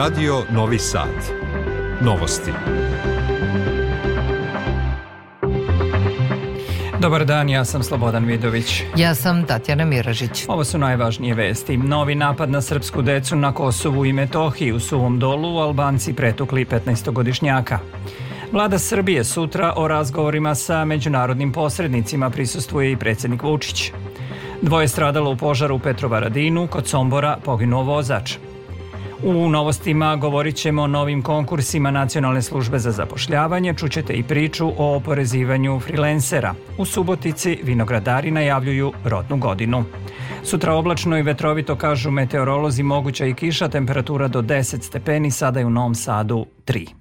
Radio Novi Sad. Novosti. Dobar dan, ja sam Slobodan Vidović. Ja sam Tatjana Miražić. Ovo su najvažnije vesti. Novi napad na srpsku decu na Kosovu i Metohiji u Suvom dolu Albanci pretukli 15-godišnjaka. Vlada Srbije sutra o razgovorima sa međunarodnim posrednicima prisustuje i predsednik Vučić. Dvoje stradalo u požaru u Petrovaradinu, kod Sombora poginuo vozač. U novostima govorit ćemo o novim konkursima Nacionalne službe za zapošljavanje, čućete i priču o oporezivanju freelancera. U Subotici vinogradari najavljuju rodnu godinu. Sutra oblačno i vetrovito kažu meteorolozi moguća i kiša, temperatura do 10 stepeni, sada je u Novom Sadu 3.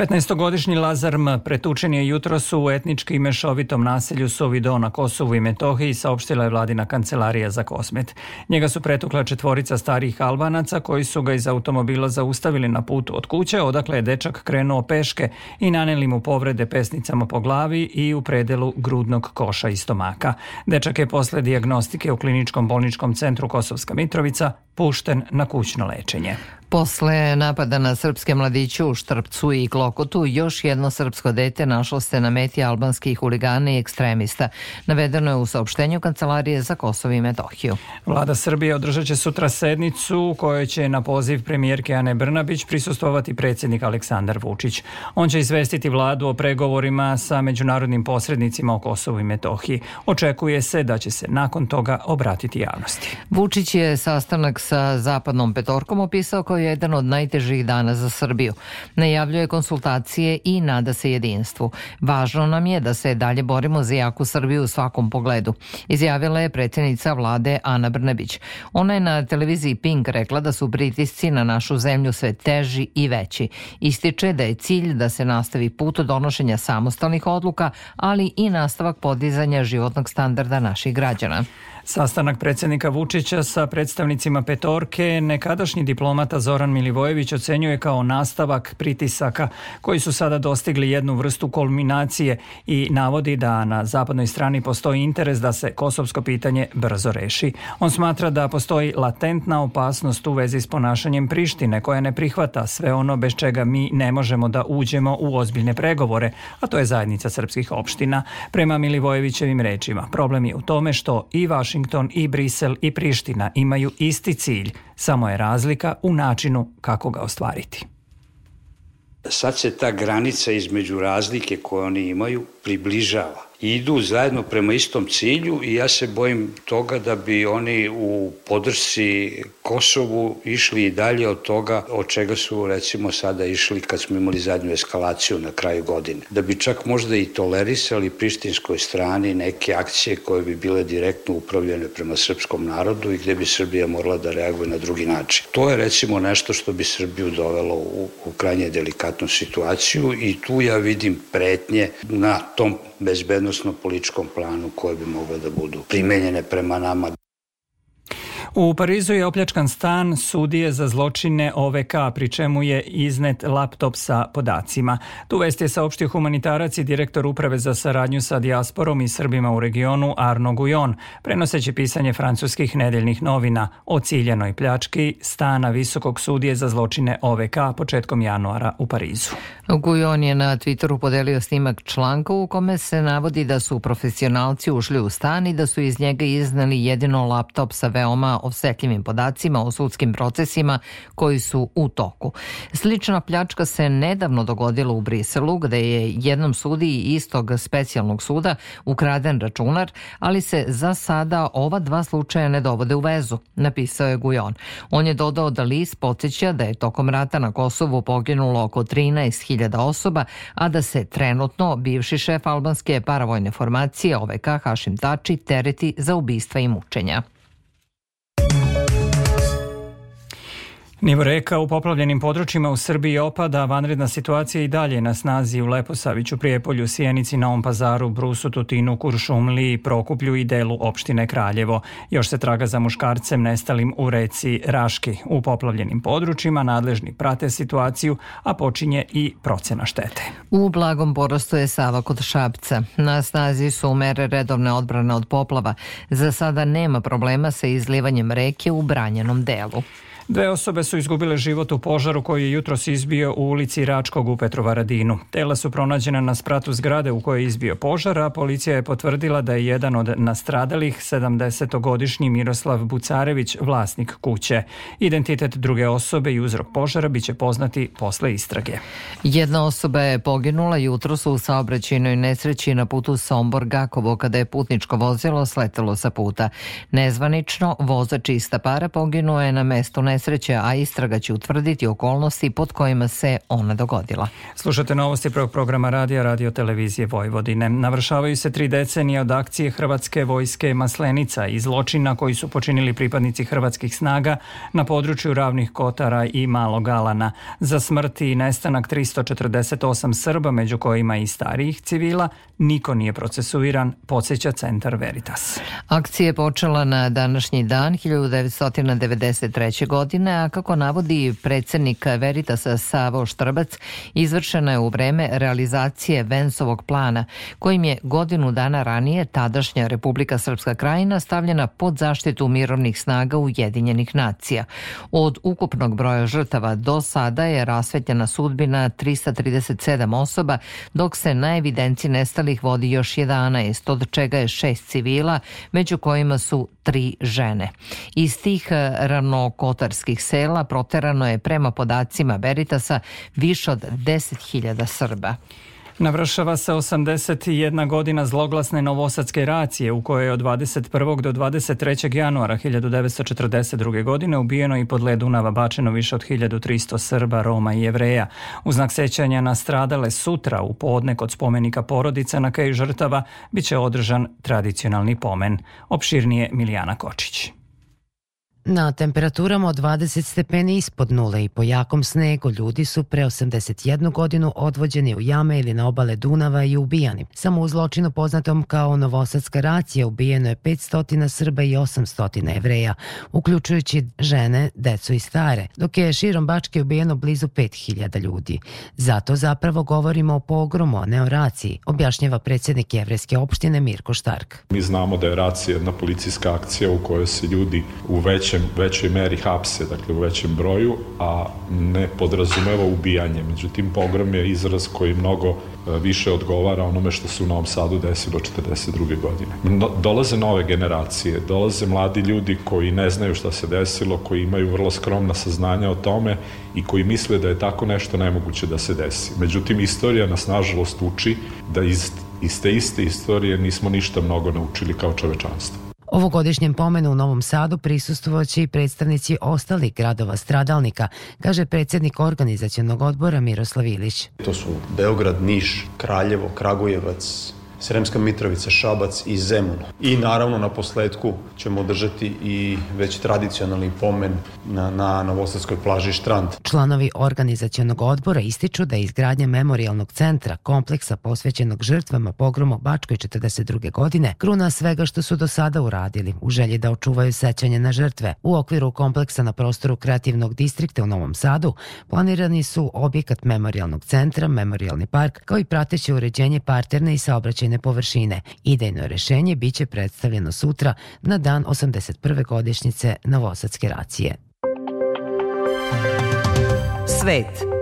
15-godišnji Lazar M. pretučen je jutro su u etnički mešovitom naselju Sovido na Kosovu i Metohiji, saopštila je vladina kancelarija za kosmet. Njega su pretukla četvorica starih albanaca koji su ga iz automobila zaustavili na putu od kuće, odakle je dečak krenuo peške i naneli mu povrede pesnicama po glavi i u predelu grudnog koša i stomaka. Dečak je posle dijagnostike u kliničkom bolničkom centru Kosovska Mitrovica pušten na kućno lečenje. Posle napada na srpske mladiće u Štrpcu i Klokotu, još jedno srpsko dete našlo se na meti albanskih huligana i ekstremista. Navedeno je u saopštenju Kancelarije za Kosovo i Metohiju. Vlada Srbije održat će sutra sednicu u kojoj će na poziv premijerke Ane Brnabić prisustovati predsjednik Aleksandar Vučić. On će izvestiti vladu o pregovorima sa međunarodnim posrednicima o Kosovu i Metohiji. Očekuje se da će se nakon toga obratiti javnosti. Vučić je sastanak sa zapadnom petorkom opisao kao jedan od najtežih dana za Srbiju. Najavljuje konsultacije i nada se jedinstvu. Važno nam je da se dalje borimo za jaku Srbiju u svakom pogledu, izjavila je predsjednica vlade Ana Brnebić. Ona je na televiziji Pink rekla da su pritisci na našu zemlju sve teži i veći. Ističe da je cilj da se nastavi put donošenja samostalnih odluka, ali i nastavak podizanja životnog standarda naših građana. Sastanak predsednika Vučića sa predstavnicima petorke nekadašnji diplomata Zoran Milivojević ocenjuje kao nastavak pritisaka koji su sada dostigli jednu vrstu kulminacije i navodi da na zapadnoj strani postoji interes da se kosovsko pitanje brzo reši. On smatra da postoji latentna opasnost u vezi s ponašanjem Prištine koja ne prihvata sve ono bez čega mi ne možemo da uđemo u ozbiljne pregovore, a to je zajednica srpskih opština. Prema Milivojevićevim rečima, problem je u tome što i Vašington Washington i Brisel i Priština imaju isti cilj, samo je razlika u načinu kako ga ostvariti. Sad se ta granica između razlike koje oni imaju približava idu zajedno prema istom cilju i ja se bojim toga da bi oni u podršci Kosovu išli i dalje od toga od čega su recimo sada išli kad smo imali zadnju eskalaciju na kraju godine. Da bi čak možda i tolerisali prištinskoj strani neke akcije koje bi bile direktno upravljene prema srpskom narodu i gde bi Srbija morala da reaguje na drugi način. To je recimo nešto što bi Srbiju dovelo u, u krajnje delikatnu situaciju i tu ja vidim pretnje na tom bezbednom odnosno političkom planu koje bi mogle da budu primenjene prema nama. U Parizu je opljačkan stan sudije za zločine OVK, pri čemu je iznet laptop sa podacima. Tu vest je saopštio humanitarac i direktor Uprave za saradnju sa dijasporom i Srbima u regionu Arno Gujon, prenoseći pisanje francuskih nedeljnih novina o ciljenoj pljački stana Visokog sudije za zločine OVK početkom januara u Parizu. Gujon je na Twitteru podelio snimak članka u kome se navodi da su profesionalci ušli u stan i da su iz njega izneli jedino laptop sa veoma osetljivim podacima o sudskim procesima koji su u toku. Slična pljačka se nedavno dogodila u Briselu, gde je jednom sudiji istog specijalnog suda ukraden računar, ali se za sada ova dva slučaja ne dovode u vezu, napisao je Gujon. On je dodao da list podsjeća da je tokom rata na Kosovu poginulo oko 13.000 osoba, a da se trenutno bivši šef albanske paravojne formacije OVK Hašim Tači tereti za ubistva i mučenja. Nivo reka u poplavljenim područjima u Srbiji opada, vanredna situacija i dalje na snazi u Leposaviću, Prijepolju, Sjenici, Novom Pazaru, Brusu, Tutinu, Kuršumliji, Prokuplju i delu opštine Kraljevo. Još se traga za muškarcem nestalim u reci Raški. U poplavljenim područjima nadležni prate situaciju, a počinje i procena štete. U blagom porastu je Sava kod Šapca. Na snazi su mere redovne odbrane od poplava. Za sada nema problema sa izlivanjem reke u branjenom delu. Dve osobe su izgubile život u požaru koji je jutros izbio u ulici Račkog u Petrovaradinu. Tela su pronađena na spratu zgrade u kojoj je izbio požar, a policija je potvrdila da je jedan od nastradalih 70-godišnji Miroslav Bucarević, vlasnik kuće. Identitet druge osobe i uzrok požara biće poznati posle istrage. Jedna osoba je poginula jutro su u saobraćajnoj nesreći na putu Sombor-Gakovo kada je putničko vozilo sletelo sa puta. Nezvanično, vozač ista para poginuo je na mestu nesreći nesreće, a istraga će utvrditi okolnosti pod kojima se ona dogodila. Slušate novosti prvog programa radija Radio Televizije Vojvodine. Navršavaju se tri decenije od akcije Hrvatske vojske Maslenica i zločina koji su počinili pripadnici hrvatskih snaga na području Ravnih Kotara i Malog Alana. Za smrt i nestanak 348 Srba, među kojima i starijih civila, niko nije procesuiran, podsjeća centar Veritas. Akcija je počela na današnji dan 1993. godine godine, a kako navodi predsednik Veritasa Savo Štrbac, izvršena je u vreme realizacije Vensovog plana, kojim je godinu dana ranije tadašnja Republika Srpska krajina stavljena pod zaštitu mirovnih snaga Ujedinjenih nacija. Od ukupnog broja žrtava do sada je rasvetljena sudbina 337 osoba, dok se na evidenciji nestalih vodi još 11, od čega je šest civila, među kojima su tri žene. Iz tih ravnokotarskih bugarskih sela proterano je prema podacima Veritasa više od 10.000 Srba. Navršava se 81 godina zloglasne novosadske racije u kojoj je od 21. do 23. januara 1942. godine ubijeno i pod ledunava Dunava bačeno više od 1300 Srba, Roma i Jevreja. U znak sećanja na stradale sutra u podne kod spomenika porodica na Keju žrtava biće održan tradicionalni pomen. Opširnije Milijana Kočić. Na temperaturama od 20 stepeni ispod nule i po jakom snegu ljudi su pre 81 godinu odvođeni u jame ili na obale Dunava i ubijani. Samo u zločinu poznatom kao Novosadska racija ubijeno je 500 Srba i 800 Evreja, uključujući žene, decu i stare, dok je širom Bačke ubijeno blizu 5000 ljudi. Zato zapravo govorimo o pogromu, a ne o raciji, objašnjava predsednik Jevreske opštine Mirko Štark. Mi znamo da je racija jedna policijska akcija u kojoj se ljudi u već većem, većoj meri hapse, dakle u većem broju, a ne podrazumeva ubijanje. Međutim, pogrom je izraz koji mnogo e, više odgovara onome što se u Novom Sadu desilo 42. godine. dolaze nove generacije, dolaze mladi ljudi koji ne znaju šta se desilo, koji imaju vrlo skromna saznanja o tome i koji misle da je tako nešto nemoguće da se desi. Međutim, istorija nas nažalost uči da iz, iz te iste istorije nismo ništa mnogo naučili kao čovečanstvo. Ovogodišnjem pomenu u Novom Sadu prisustovoći i predstavnici ostalih gradova stradalnika, kaže predsednik organizacijonog odbora Miroslav Ilić. To su Beograd, Niš, Kraljevo, Kragujevac, Sremska Mitrovica, Šabac i Zemun. I naravno na posledku ćemo održati i već tradicionalni pomen na, na Novosadskoj plaži Štrand. Članovi organizacijonog odbora ističu da je izgradnja memorialnog centra kompleksa posvećenog žrtvama pogroma u Bačkoj 42. godine kruna svega što su do sada uradili u želji da očuvaju sećanje na žrtve. U okviru kompleksa na prostoru kreativnog distrikta u Novom Sadu planirani su objekat memorialnog centra, memorialni park, kao i prateće uređenje parterne i saobraćajne poljoprivredne površine. Idejno rešenje biće predstavljeno sutra na dan 81. godišnjice Novosadske racije. Svet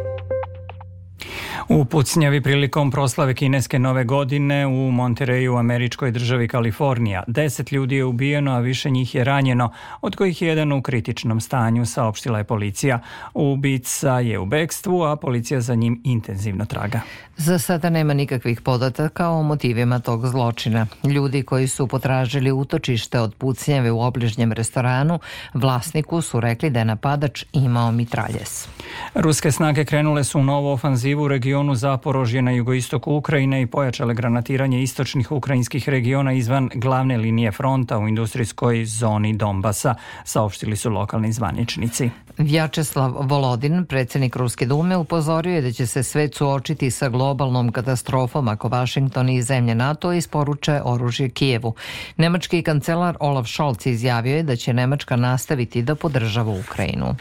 U pucnjavi prilikom proslave kineske nove godine u Montereju, u američkoj državi Kalifornija, deset ljudi je ubijeno, a više njih je ranjeno, od kojih je jedan u kritičnom stanju, saopštila je policija. Ubica je u bekstvu, a policija za njim intenzivno traga. Za sada nema nikakvih podataka o motivima tog zločina. Ljudi koji su potražili utočište od pucnjave u obližnjem restoranu, vlasniku su rekli da je napadač imao mitraljes. Ruske snage krenule su u novu ofanzivu u regionu regionu Zaporožje na jugoistoku Ukrajine i pojačale granatiranje istočnih ukrajinskih regiona izvan glavne linije fronta u industrijskoj zoni Donbasa, saopštili su lokalni zvaničnici. Vjačeslav Volodin, predsednik Ruske dume, upozorio je da će se svet suočiti sa globalnom katastrofom ako Vašington i zemlje NATO isporuče oružje Kijevu. Nemački kancelar Olaf Scholz izjavio je da će Nemačka nastaviti da podržava Ukrajinu.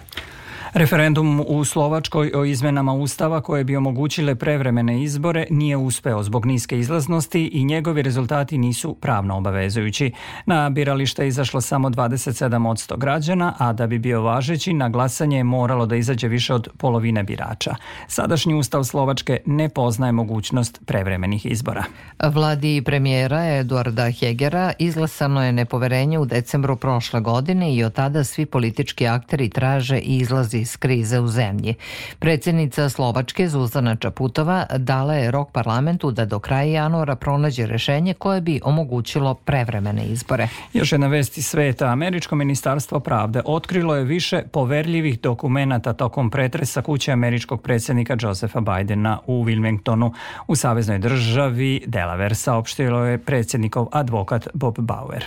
Referendum u Slovačkoj o izmenama Ustava koje bi omogućile prevremene izbore nije uspeo zbog niske izlaznosti i njegovi rezultati nisu pravno obavezujući. Na birališta je izašlo samo 27% građana, a da bi bio važeći, na glasanje je moralo da izađe više od polovine birača. Sadašnji Ustav Slovačke ne poznaje mogućnost prevremenih izbora. Vladi premijera Eduarda Hegera izlasano je nepoverenje u decembru prošle godine i od tada svi politički akteri traže i izlazi izlazi iz krize u zemlji. Predsednica Slovačke Zuzana Čaputova dala je rok parlamentu da do kraja januara pronađe rešenje koje bi omogućilo prevremene izbore. Još jedna vest iz sveta. Američko ministarstvo pravde otkrilo je više poverljivih dokumenta tokom pretresa kuće američkog predsednika Josefa Bajdena u Wilmingtonu u saveznoj državi Delaware, saopštilo je predsednikov advokat Bob Bauer.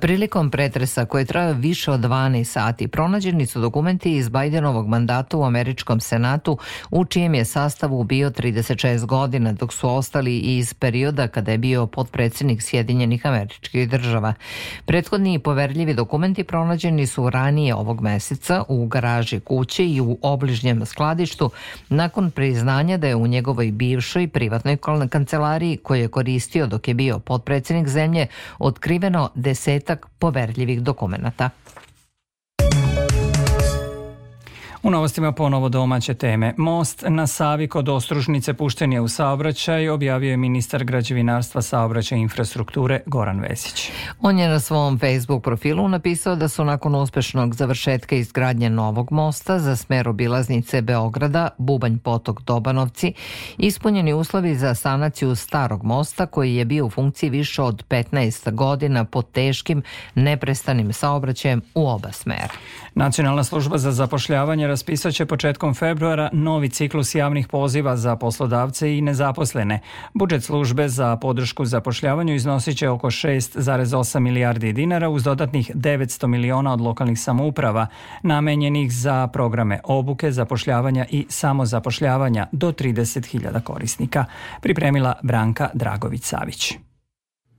Prilikom pretresa koje traja više od 12 sati pronađeni su dokumenti iz Bajdena Bidenovog mandata u Američkom senatu, u čijem je sastavu bio 36 godina, dok su ostali iz perioda kada je bio potpredsednik Sjedinjenih američkih država. Prethodni i poverljivi dokumenti pronađeni su ranije ovog meseca u garaži kuće i u obližnjem skladištu nakon priznanja da je u njegovoj bivšoj privatnoj kancelariji koju je koristio dok je bio potpredsednik zemlje otkriveno desetak poverljivih dokumenta. U novostima ponovo domaće teme. Most na Savi kod Ostružnice pušten je u saobraćaj, objavio je ministar građevinarstva saobraćaja i infrastrukture Goran Vesić. On je na svom Facebook profilu napisao da su nakon uspešnog završetka izgradnje novog mosta za smer obilaznice Beograda, Bubanj potok Dobanovci, ispunjeni uslovi za sanaciju starog mosta koji je bio u funkciji više od 15 godina pod teškim neprestanim saobraćajem u oba smera. Nacionalna služba za zapošljavanje raspisaće početkom februara novi ciklus javnih poziva za poslodavce i nezaposlene. Budžet službe za podršku zapošljavanju iznosit će oko 6,8 milijardi dinara uz dodatnih 900 miliona od lokalnih samouprava, namenjenih za programe obuke, zapošljavanja i samozapošljavanja do 30.000 korisnika. Pripremila Branka Dragović-Savić.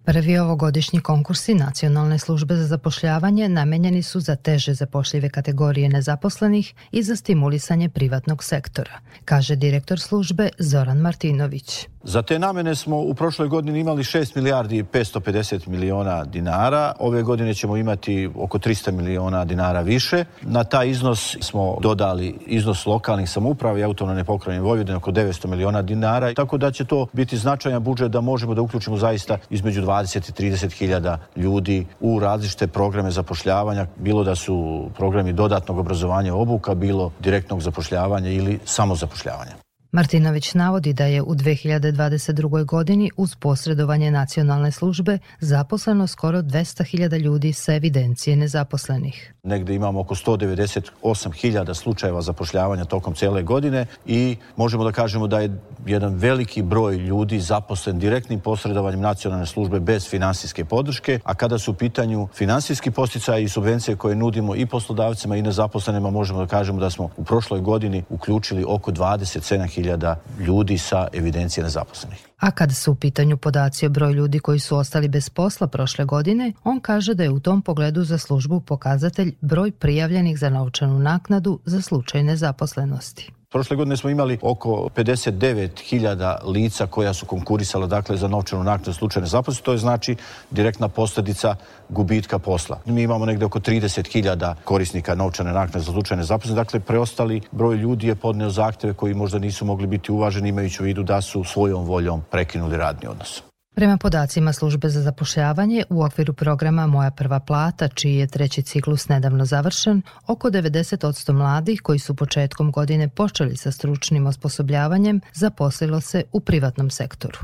Prvi ovogodišnji konkursi Nacionalne službe za zapošljavanje namenjeni su za teže zapošljive kategorije nezaposlenih i za stimulisanje privatnog sektora, kaže direktor službe Zoran Martinović. Za te namene smo u prošloj godini imali 6 milijardi 550 miliona dinara. Ove godine ćemo imati oko 300 miliona dinara više. Na taj iznos smo dodali iznos lokalnih samuprava i autonomne pokrajine Vojvodine oko 900 miliona dinara. Tako da će to biti značajan budžet da možemo da uključimo zaista između 20 i 30 hiljada ljudi u različite programe zapošljavanja, bilo da su programi dodatnog obrazovanja obuka, bilo direktnog zapošljavanja ili samozapošljavanja. Martinović navodi da je u 2022. godini uz posredovanje nacionalne službe zaposleno skoro 200.000 ljudi sa evidencije nezaposlenih. Negde imamo oko 198.000 slučajeva zapošljavanja tokom cele godine i možemo da kažemo da je jedan veliki broj ljudi zaposlen direktnim posredovanjem nacionalne službe bez finansijske podrške, a kada su u pitanju finansijski posticaje i subvencije koje nudimo i poslodavcima i nezaposlenima, možemo da kažemo da smo u prošloj godini uključili oko 27.000 hiljada ljudi sa evidencije nezaposlenih. A kada su u pitanju podaci o broju ljudi koji su ostali bez posla prošle godine, on kaže da je u tom pogledu za službu pokazatelj broj prijavljenih za novčanu naknadu za slučaj nezaposlenosti. Prošle godine smo imali oko 59.000 lica koja su konkurisala dakle, za novčanu naknadu slučajne zaposlenosti. To je znači direktna posledica gubitka posla. Mi imamo negde oko 30.000 korisnika novčane naknade za slučajne zaposlenosti. Dakle, preostali broj ljudi je podneo zahteve koji možda nisu mogli biti uvaženi imajući u vidu da su svojom voljom prekinuli radni odnos. Prema podacima službe za zapošljavanje, u okviru programa Moja prva plata, čiji je treći ciklus nedavno završen, oko 90% mladih koji su početkom godine počeli sa stručnim osposobljavanjem zaposlilo se u privatnom sektoru.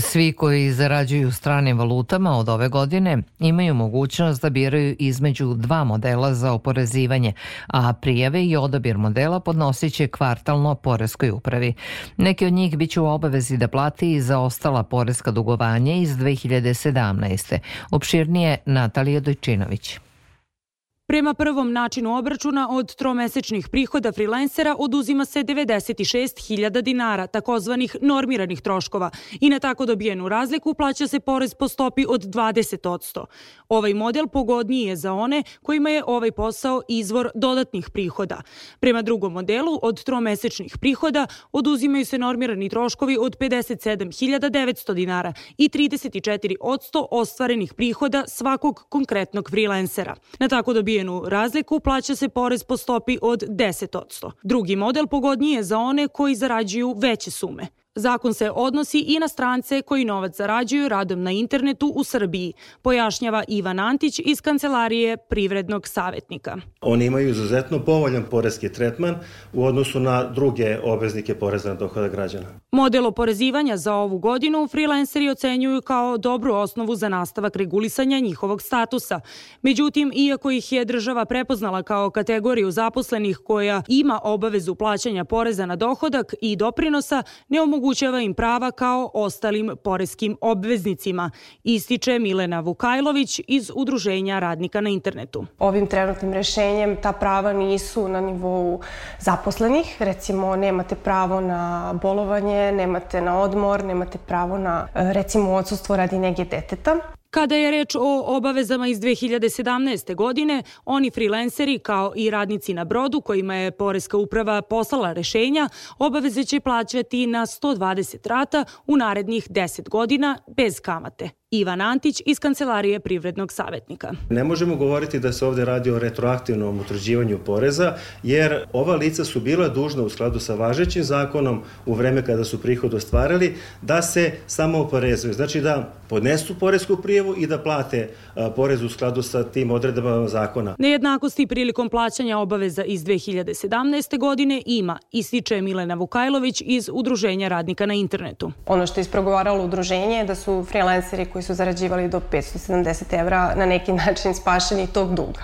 Svi koji zarađuju stranim valutama od ove godine imaju mogućnost da biraju između dva modela za oporezivanje, a prijave i odabir modela podnosit će kvartalno Poreskoj upravi. Neki od njih biće u obavezi da plati i za ostala poreska dugovanja iz 2017. Opširnije Natalija Dojčinović. Prema prvom načinu obračuna od tromesečnih prihoda freelancera oduzima se 96.000 dinara, takozvanih normiranih troškova, i na tako dobijenu razliku plaća se porez po stopi od 20%. Ovaj model pogodniji je za one kojima je ovaj posao izvor dodatnih prihoda. Prema drugom modelu, od tromesečnih prihoda oduzimaju se normirani troškovi od 57.900 dinara i 34% ostvarenih prihoda svakog konkretnog freelancera. Na tako dobijenu dobijenu razliku plaća se porez po stopi od 10%. Drugi model pogodnije za one koji zarađuju veće sume. Zakon se odnosi i na strance koji novac zarađuju radom na internetu u Srbiji, pojašnjava Ivan Antić iz Kancelarije privrednog savjetnika. Oni imaju izuzetno povoljan porezki tretman u odnosu na druge obveznike poreza na dohoda građana. Model oporezivanja za ovu godinu freelanceri ocenjuju kao dobru osnovu za nastavak regulisanja njihovog statusa. Međutim, iako ih je država prepoznala kao kategoriju zaposlenih koja ima obavezu plaćanja poreza na dohodak i doprinosa, ne omogućava im prava kao ostalim poreskim obveznicima, ističe Milena Vukajlović iz Udruženja radnika na internetu. Ovim trenutnim rešenjem ta prava nisu na nivou zaposlenih, recimo nemate pravo na bolovanje, nemate na odmor, nemate pravo na e, recimo odsustvo radi nege deteta. Kada je reč o obavezama iz 2017. godine, oni freelanceri kao i radnici na brodu kojima je Poreska uprava poslala rešenja, obaveze će plaćati na 120 rata u narednih 10 godina bez kamate. Ivan Antić iz Kancelarije privrednog savjetnika. Ne možemo govoriti da se ovde radi o retroaktivnom utvrđivanju poreza, jer ova lica su bila dužna u skladu sa važećim zakonom u vreme kada su prihod ostvarili da se samo oporezuju. Znači da podnesu poresku prijevu i da plate porez u skladu sa tim odredbama zakona. Nejednakosti prilikom plaćanja obaveza iz 2017. godine ima, ističe Milena Vukajlović iz Udruženja radnika na internetu. Ono što je isprogovaralo udruženje je da su freelanceri koji su zarađivali do 570 evra na neki način spašeni tog duga.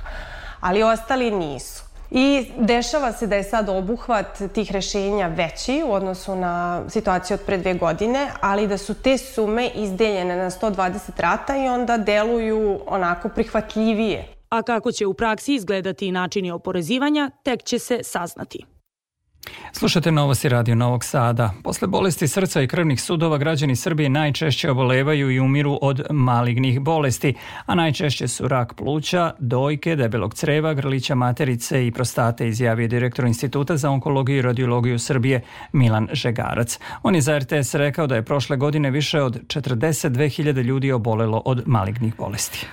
Ali ostali nisu. I dešava se da je sad obuhvat tih rešenja veći u odnosu na situaciju od pre dve godine, ali da su te sume izdeljene na 120 rata i onda deluju onako prihvatljivije. A kako će u praksi izgledati načini oporezivanja, tek će se saznati. Slušate Novosti Radio Novog Sada. Posle bolesti srca i krvnih sudova građani Srbije najčešće obolevaju i umiru od malignih bolesti, a najčešće su rak pluća, dojke, debelog creva, grlića materice i prostate, izjavio direktor Instituta za onkologiju i radiologiju Srbije Milan Žegarac. On je za RTS rekao da je prošle godine više od 42.000 ljudi obolelo od malignih bolesti.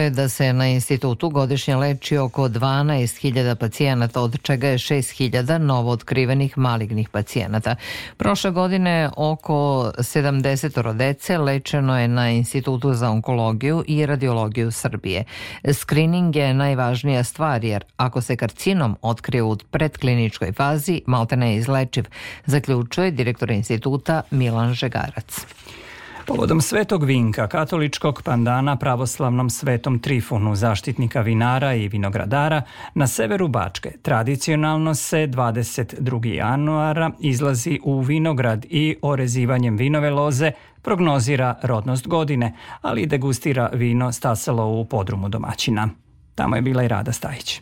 je da se na institutu godišnje leči oko 12.000 pacijenata, od čega je 6.000 novo novootkrivenih malignih pacijenata. Prošle godine oko 70 dece lečeno je na Institutu za onkologiju i radiologiju Srbije. Screening je najvažnija stvar jer ako se karcinom otkrije u predkliničkoj fazi, maltene je izlečiv, zaključuje direktor instituta Milan Žegarac. Povodom Svetog Vinka, katoličkog pandana pravoslavnom Svetom Trifunu, zaštitnika vinara i vinogradara, na severu Bačke tradicionalno se 22. januara izlazi u vinograd i orezivanjem vinove loze prognozira rodnost godine, ali degustira vino stasalo u podrumu domaćina. Tamo je bila i Rada Stajić.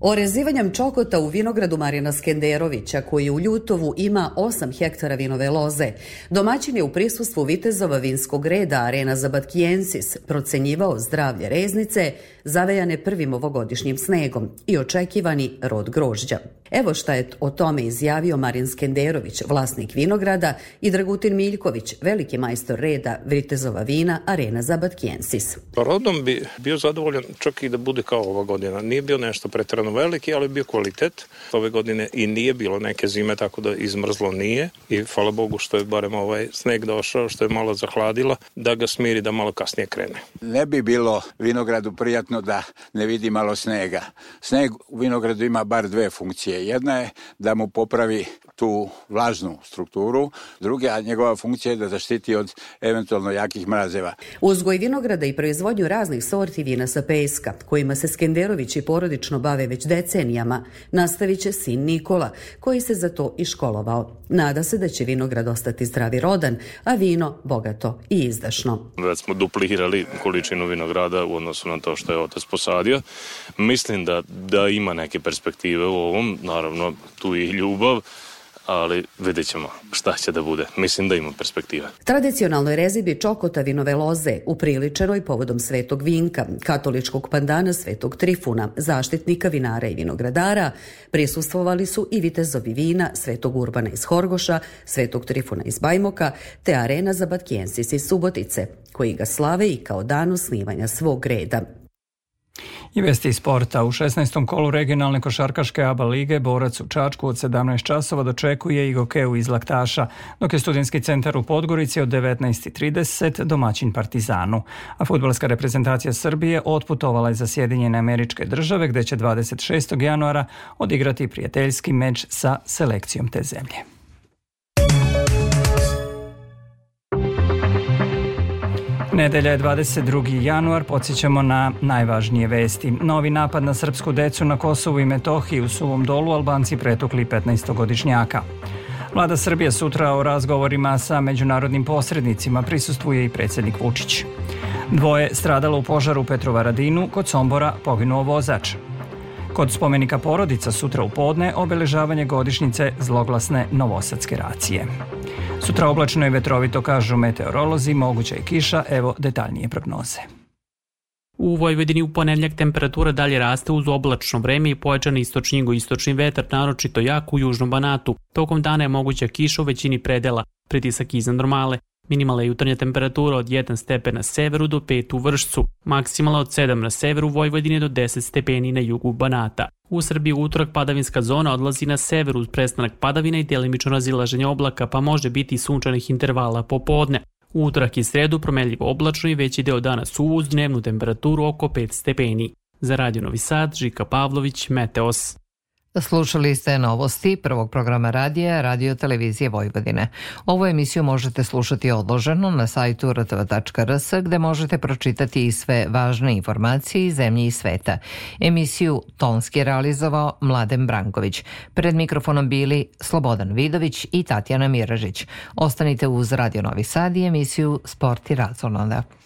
Orezivanjem čokota u vinogradu Marina Skenderovića, koji u Ljutovu ima 8 hektara vinove loze, domaćin je u prisustvu vitezova vinskog reda Arena Zabatkijensis procenjivao zdravlje reznice, zavejane prvim ovogodišnjim snegom i očekivani rod grožđa. Evo šta je o tome izjavio Marin Skenderović, vlasnik vinograda, i Dragutin Miljković, veliki majstor reda vitezova vina Arena Zabatkijensis. Rodom bi bio zadovoljan čak i da bude kao ova godina. Nije bio nešto pretrano pretjerano veliki, ali je bio kvalitet. Ove godine i nije bilo neke zime, tako da izmrzlo nije. I hvala Bogu što je barem ovaj sneg došao, što je malo zahladila, da ga smiri da malo kasnije krene. Ne bi bilo vinogradu prijatno da ne vidi malo snega. Sneg u vinogradu ima bar dve funkcije. Jedna je da mu popravi tu vlažnu strukturu, druga njegova funkcija je da zaštiti od eventualno jakih mrazeva. Uzgoj vinograda i proizvodnju raznih sorti vina sa peska, kojima se Skenderovići porodično bave već već decenijama, nastavit će sin Nikola, koji se za to i školovao. Nada se da će vinograd ostati zdravi rodan, a vino bogato i izdašno. Već smo duplirali količinu vinograda u odnosu na to što je otac posadio. Mislim da, da ima neke perspektive u ovom, naravno tu i ljubav, ali vidjet ćemo šta će da bude. Mislim da ima perspektive. Tradicionalnoj rezidbi Čokotavinove loze upriličenoj povodom Svetog Vinka, katoličkog pandana Svetog Trifuna, zaštitnika vinara i vinogradara, prisustvovali su i vitezovi vina Svetog Urbana iz Horgoša, Svetog Trifuna iz Bajmoka, te arena za Batkijensis iz Subotice, koji ga slave i kao dan osnivanja svog reda. I vesti sporta. U 16. kolu regionalne košarkaške ABA lige borac u Čačku od 17 časova dočekuje i gokeu iz Laktaša, dok je studentski centar u Podgorici od 19.30 domaćin Partizanu. A futbalska reprezentacija Srbije otputovala je za Sjedinjene američke države gde će 26. januara odigrati prijateljski meč sa selekcijom te zemlje. Nedelja je 22. januar, podsjećamo na najvažnije vesti. Novi napad na srpsku decu na Kosovu i Metohiji u Suvom dolu Albanci pretukli 15-godišnjaka. Vlada Srbije sutra o razgovorima sa međunarodnim posrednicima prisustuje i predsednik Vučić. Dvoje stradalo u požaru u Petrovaradinu, kod Sombora poginuo vozač. Kod spomenika porodica sutra u podne obeležavanje godišnjice zloglasne novosadske racije. Sutra oblačno i vetrovito kažu meteorolozi, moguća je kiša, evo detaljnije prognoze. U Vojvodini u ponedljak temperatura dalje raste uz oblačno vreme i pojačan istočni istočni vetar, naročito jak u južnom banatu. Tokom dana je moguća kiša u većini predela, pritisak iznad normale. Minimalna jutarnja temperatura od 1 stepen na severu do 5 u Vršcu, maksimala od 7 na severu Vojvodine do 10 stepeni na jugu Banata. U Srbiji utorak padavinska zona odlazi na sever uz prestanak padavina i delimično razilaženje oblaka, pa može biti sunčanih intervala popodne. U utorak i sredu promenljivo oblačno i veći deo dana suvo uz dnevnu temperaturu oko 5 stepeni. Za Radio Novi Sad, Žika Pavlović, Meteos. Slušali ste novosti prvog programa radija Radio Televizije Vojvodine. Ovu emisiju možete slušati odloženo na sajtu rtv.rs gde možete pročitati i sve važne informacije iz zemlje i sveta. Emisiju tonski realizovao Mladen Branković. Pred mikrofonom bili Slobodan Vidović i Tatjana Miražić. Ostanite uz Radio Novi Sad i emisiju Sport i razonode.